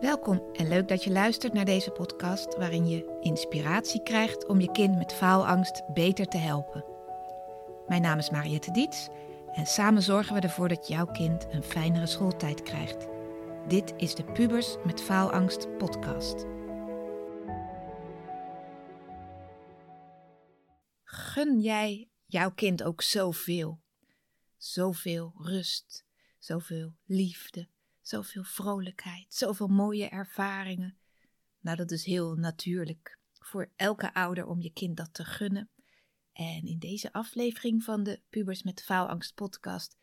Welkom en leuk dat je luistert naar deze podcast waarin je inspiratie krijgt om je kind met faalangst beter te helpen. Mijn naam is Mariette Diets en samen zorgen we ervoor dat jouw kind een fijnere schooltijd krijgt. Dit is de Pubers met Faalangst podcast. Gun jij jouw kind ook zoveel? Zoveel rust, zoveel liefde, zoveel vrolijkheid, zoveel mooie ervaringen. Nou, dat is heel natuurlijk voor elke ouder om je kind dat te gunnen. En in deze aflevering van de Pubers met Faalangst podcast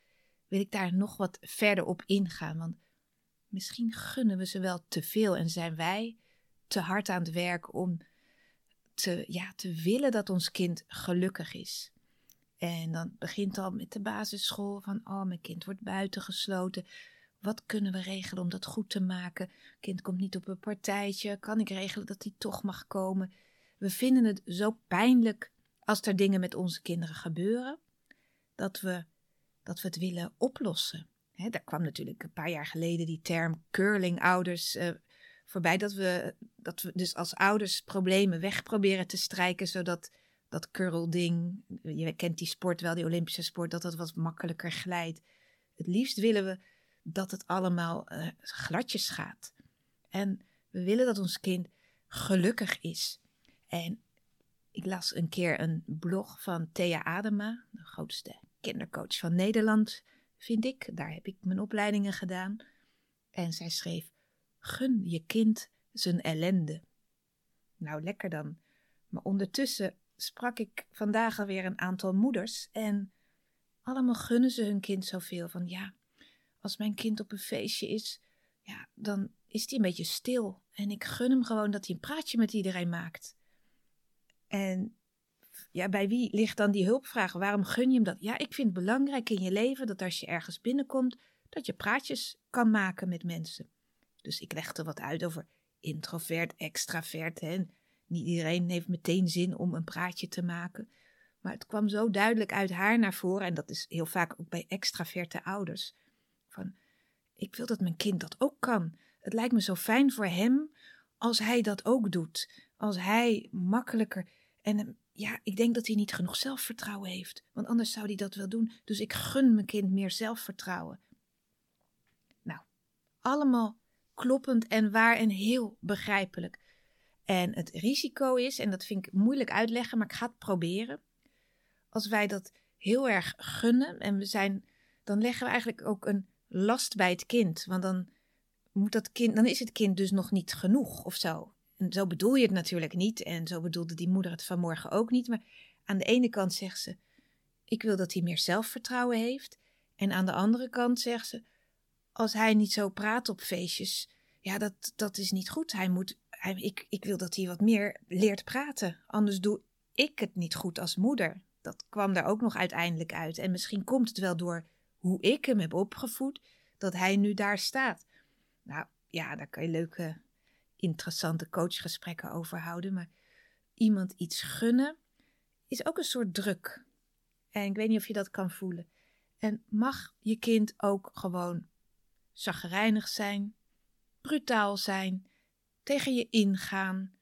wil ik daar nog wat verder op ingaan. Want misschien gunnen we ze wel te veel en zijn wij te hard aan het werk om te, ja, te willen dat ons kind gelukkig is. En dan begint al met de basisschool van, oh, mijn kind wordt buitengesloten. Wat kunnen we regelen om dat goed te maken? Kind komt niet op een partijtje. Kan ik regelen dat hij toch mag komen? We vinden het zo pijnlijk als er dingen met onze kinderen gebeuren, dat we, dat we het willen oplossen. Daar kwam natuurlijk een paar jaar geleden die term curlingouders uh, voorbij. Dat we, dat we dus als ouders problemen weg proberen te strijken, zodat dat curlding, je kent die sport wel, die Olympische sport, dat dat wat makkelijker glijdt. Het liefst willen we dat het allemaal uh, gladjes gaat. En we willen dat ons kind gelukkig is. En ik las een keer een blog van Thea Adema, de grootste kindercoach van Nederland, vind ik. Daar heb ik mijn opleidingen gedaan. En zij schreef: Gun je kind zijn ellende. Nou, lekker dan. Maar ondertussen sprak ik vandaag alweer een aantal moeders en allemaal gunnen ze hun kind zoveel van ja, als mijn kind op een feestje is, ja, dan is hij een beetje stil en ik gun hem gewoon dat hij een praatje met iedereen maakt. En ja, bij wie ligt dan die hulpvraag? Waarom gun je hem dat? Ja, ik vind het belangrijk in je leven dat als je ergens binnenkomt, dat je praatjes kan maken met mensen. Dus ik legde wat uit over introvert, extravert. En niet iedereen heeft meteen zin om een praatje te maken. Maar het kwam zo duidelijk uit haar naar voren, en dat is heel vaak ook bij extraverte ouders. Van, ik wil dat mijn kind dat ook kan. Het lijkt me zo fijn voor hem als hij dat ook doet. Als hij makkelijker. En ehm, ja, ik denk dat hij niet genoeg zelfvertrouwen heeft. Want anders zou hij dat wel doen. Dus ik gun mijn kind meer zelfvertrouwen. Nou, allemaal kloppend en waar en heel begrijpelijk. En het risico is, en dat vind ik moeilijk uitleggen, maar ik ga het proberen. Als wij dat heel erg gunnen en we zijn, dan leggen we eigenlijk ook een last bij het kind. Want dan, moet dat kind, dan is het kind dus nog niet genoeg of zo. En zo bedoel je het natuurlijk niet. En zo bedoelde die moeder het vanmorgen ook niet. Maar aan de ene kant zegt ze: Ik wil dat hij meer zelfvertrouwen heeft. En aan de andere kant zegt ze: Als hij niet zo praat op feestjes, ja, dat, dat is niet goed. Hij moet, ik, ik wil dat hij wat meer leert praten. Anders doe ik het niet goed als moeder. Dat kwam daar ook nog uiteindelijk uit. En misschien komt het wel door hoe ik hem heb opgevoed, dat hij nu daar staat. Nou ja, daar kan je leuke interessante coachgesprekken over houden. Maar iemand iets gunnen is ook een soort druk. En ik weet niet of je dat kan voelen. En mag je kind ook gewoon zagrijnig zijn, brutaal zijn, tegen je ingaan,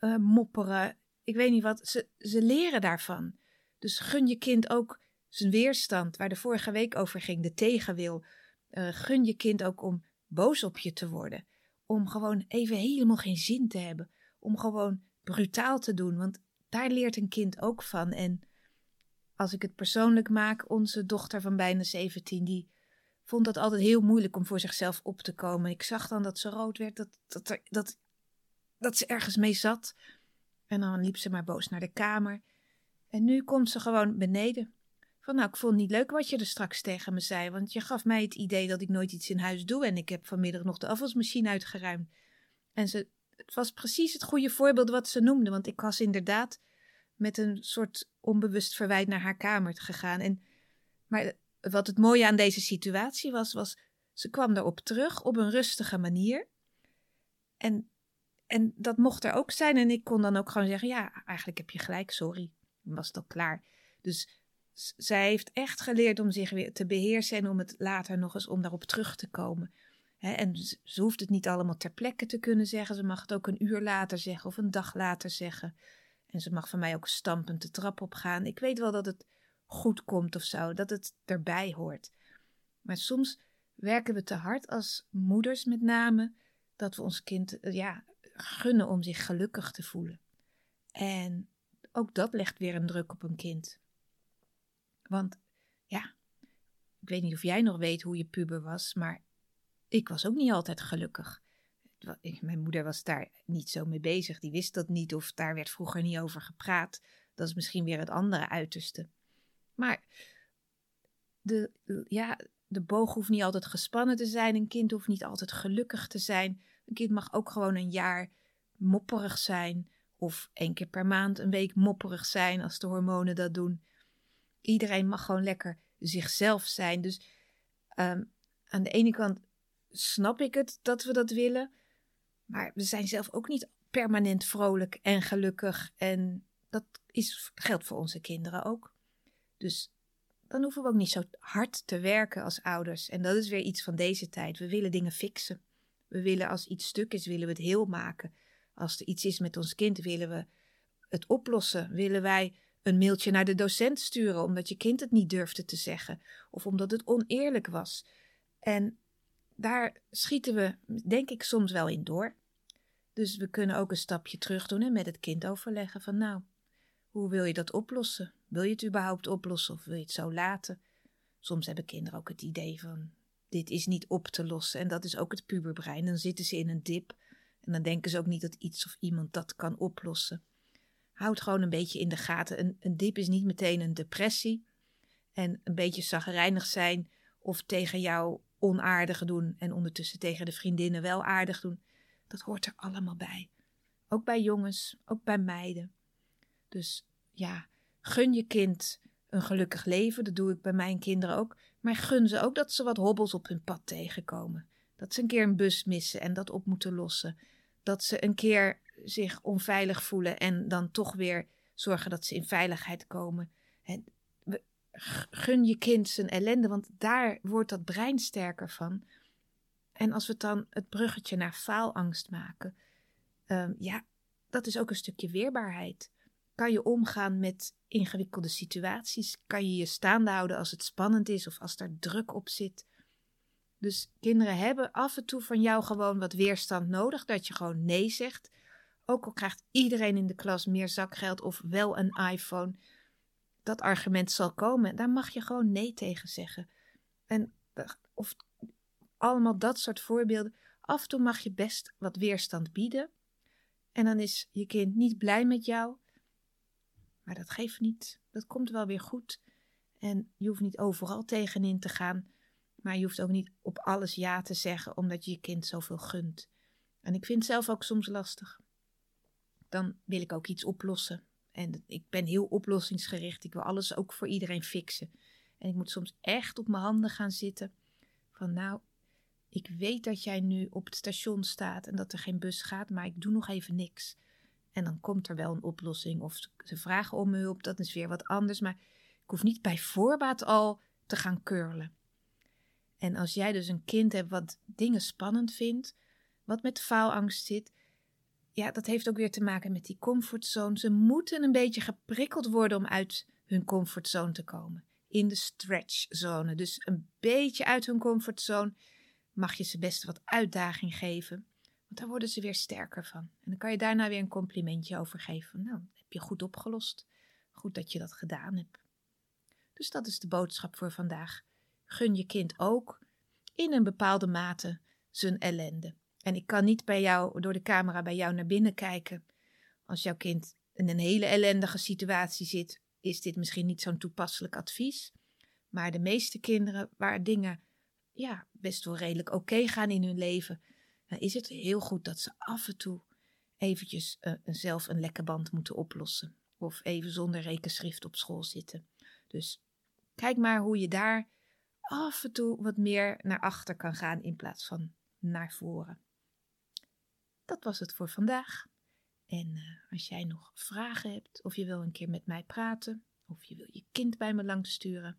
uh, mopperen. Ik weet niet wat. Ze, ze leren daarvan. Dus gun je kind ook zijn weerstand, waar de vorige week over ging, de tegenwil. Uh, gun je kind ook om boos op je te worden om gewoon even helemaal geen zin te hebben. Om gewoon brutaal te doen, want daar leert een kind ook van. En als ik het persoonlijk maak, onze dochter van bijna 17, die vond dat altijd heel moeilijk om voor zichzelf op te komen. Ik zag dan dat ze rood werd, dat, dat, dat, dat ze ergens mee zat. En dan liep ze maar boos naar de kamer. En nu komt ze gewoon beneden. Van nou, ik vond het niet leuk wat je er straks tegen me zei, want je gaf mij het idee dat ik nooit iets in huis doe en ik heb vanmiddag nog de afwasmachine uitgeruimd. En ze, het was precies het goede voorbeeld wat ze noemde, want ik was inderdaad met een soort onbewust verwijt naar haar kamer gegaan. En, maar wat het mooie aan deze situatie was, was ze kwam erop terug op een rustige manier. En, en dat mocht er ook zijn. En ik kon dan ook gewoon zeggen: Ja, eigenlijk heb je gelijk, sorry. Dan was het al klaar. Dus zij heeft echt geleerd om zich weer te beheersen en om het later nog eens om daarop terug te komen. en ze hoeft het niet allemaal ter plekke te kunnen zeggen. Ze mag het ook een uur later zeggen of een dag later zeggen. En ze mag van mij ook stampend de trap op gaan. Ik weet wel dat het goed komt of zo, dat het erbij hoort. Maar soms werken we te hard als moeders met name, dat we ons kind eh, ja, gunnen om zich gelukkig te voelen. En ook dat legt weer een druk op een kind. Want ja, ik weet niet of jij nog weet hoe je puber was, maar ik was ook niet altijd gelukkig. Mijn moeder was daar niet zo mee bezig. Die wist dat niet of daar werd vroeger niet over gepraat. Dat is misschien weer het andere uiterste. Maar de, ja, de boog hoeft niet altijd gespannen te zijn. Een kind hoeft niet altijd gelukkig te zijn. Een kind mag ook gewoon een jaar mopperig zijn. Of één keer per maand een week mopperig zijn als de hormonen dat doen. Iedereen mag gewoon lekker zichzelf zijn. Dus um, aan de ene kant snap ik het dat we dat willen. Maar we zijn zelf ook niet permanent vrolijk en gelukkig. En dat is, geldt voor onze kinderen ook. Dus dan hoeven we ook niet zo hard te werken als ouders. En dat is weer iets van deze tijd. We willen dingen fixen. We willen als iets stuk is, willen we het heel maken. Als er iets is met ons kind, willen we het oplossen. Willen wij een mailtje naar de docent sturen omdat je kind het niet durfde te zeggen. Of omdat het oneerlijk was. En daar schieten we, denk ik, soms wel in door. Dus we kunnen ook een stapje terug doen en met het kind overleggen van nou, hoe wil je dat oplossen? Wil je het überhaupt oplossen of wil je het zo laten? Soms hebben kinderen ook het idee van dit is niet op te lossen en dat is ook het puberbrein. Dan zitten ze in een dip en dan denken ze ook niet dat iets of iemand dat kan oplossen. Houd gewoon een beetje in de gaten. Een, een dip is niet meteen een depressie. En een beetje zagrijnig zijn of tegen jou onaardig doen en ondertussen tegen de vriendinnen wel aardig doen. Dat hoort er allemaal bij. Ook bij jongens, ook bij meiden. Dus ja, gun je kind een gelukkig leven. Dat doe ik bij mijn kinderen ook. Maar gun ze ook dat ze wat hobbels op hun pad tegenkomen. Dat ze een keer een bus missen en dat op moeten lossen. Dat ze een keer zich onveilig voelen en dan toch weer zorgen dat ze in veiligheid komen. En gun je kind zijn ellende, want daar wordt dat brein sterker van. En als we dan het bruggetje naar faalangst maken, um, ja, dat is ook een stukje weerbaarheid. Kan je omgaan met ingewikkelde situaties? Kan je je staande houden als het spannend is of als er druk op zit? Dus kinderen hebben af en toe van jou gewoon wat weerstand nodig, dat je gewoon nee zegt. Ook al krijgt iedereen in de klas meer zakgeld of wel een iPhone, dat argument zal komen. Daar mag je gewoon nee tegen zeggen. En of allemaal dat soort voorbeelden. Af en toe mag je best wat weerstand bieden. En dan is je kind niet blij met jou. Maar dat geeft niet. Dat komt wel weer goed. En je hoeft niet overal tegenin te gaan. Maar je hoeft ook niet op alles ja te zeggen omdat je je kind zoveel gunt. En ik vind het zelf ook soms lastig. Dan wil ik ook iets oplossen. En ik ben heel oplossingsgericht. Ik wil alles ook voor iedereen fixen. En ik moet soms echt op mijn handen gaan zitten. Van nou, ik weet dat jij nu op het station staat en dat er geen bus gaat, maar ik doe nog even niks. En dan komt er wel een oplossing. Of ze vragen om hulp, dat is weer wat anders. Maar ik hoef niet bij voorbaat al te gaan curlen. En als jij dus een kind hebt wat dingen spannend vindt, wat met faalangst zit, ja, dat heeft ook weer te maken met die comfortzone. Ze moeten een beetje geprikkeld worden om uit hun comfortzone te komen. In de stretchzone. Dus een beetje uit hun comfortzone mag je ze best wat uitdaging geven. Want daar worden ze weer sterker van. En dan kan je daarna weer een complimentje over geven. nou, heb je goed opgelost. Goed dat je dat gedaan hebt. Dus dat is de boodschap voor vandaag. Gun je kind ook in een bepaalde mate zijn ellende. En ik kan niet bij jou door de camera bij jou naar binnen kijken. Als jouw kind in een hele ellendige situatie zit, is dit misschien niet zo'n toepasselijk advies. Maar de meeste kinderen waar dingen ja, best wel redelijk oké gaan in hun leven, dan is het heel goed dat ze af en toe eventjes uh, zelf een lekke band moeten oplossen. Of even zonder rekenschrift op school zitten. Dus kijk maar hoe je daar af en toe wat meer naar achter kan gaan in plaats van naar voren. Dat was het voor vandaag. En uh, als jij nog vragen hebt, of je wil een keer met mij praten, of je wil je kind bij me langsturen,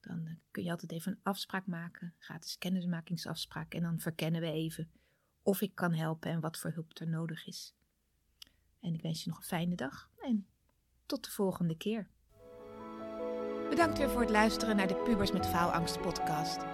Dan eh, kun je altijd even een afspraak maken, gratis kennismakingsafspraak. En dan verkennen we even of ik kan helpen en wat voor hulp er nodig is. En ik wens je nog een fijne dag en tot de volgende keer. Bedankt weer voor het luisteren naar de Pubers met Faalangst podcast.